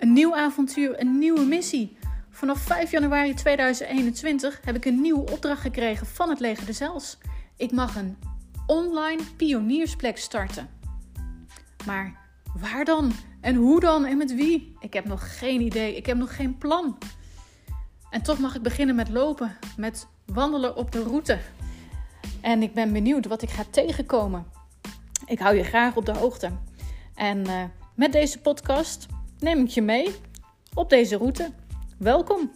Een nieuw avontuur, een nieuwe missie. Vanaf 5 januari 2021 heb ik een nieuwe opdracht gekregen van het Leger de Zels. Ik mag een online pioniersplek starten. Maar waar dan? En hoe dan? En met wie? Ik heb nog geen idee. Ik heb nog geen plan. En toch mag ik beginnen met lopen, met wandelen op de route. En ik ben benieuwd wat ik ga tegenkomen. Ik hou je graag op de hoogte. En uh, met deze podcast neem ik je mee op deze route. Welkom!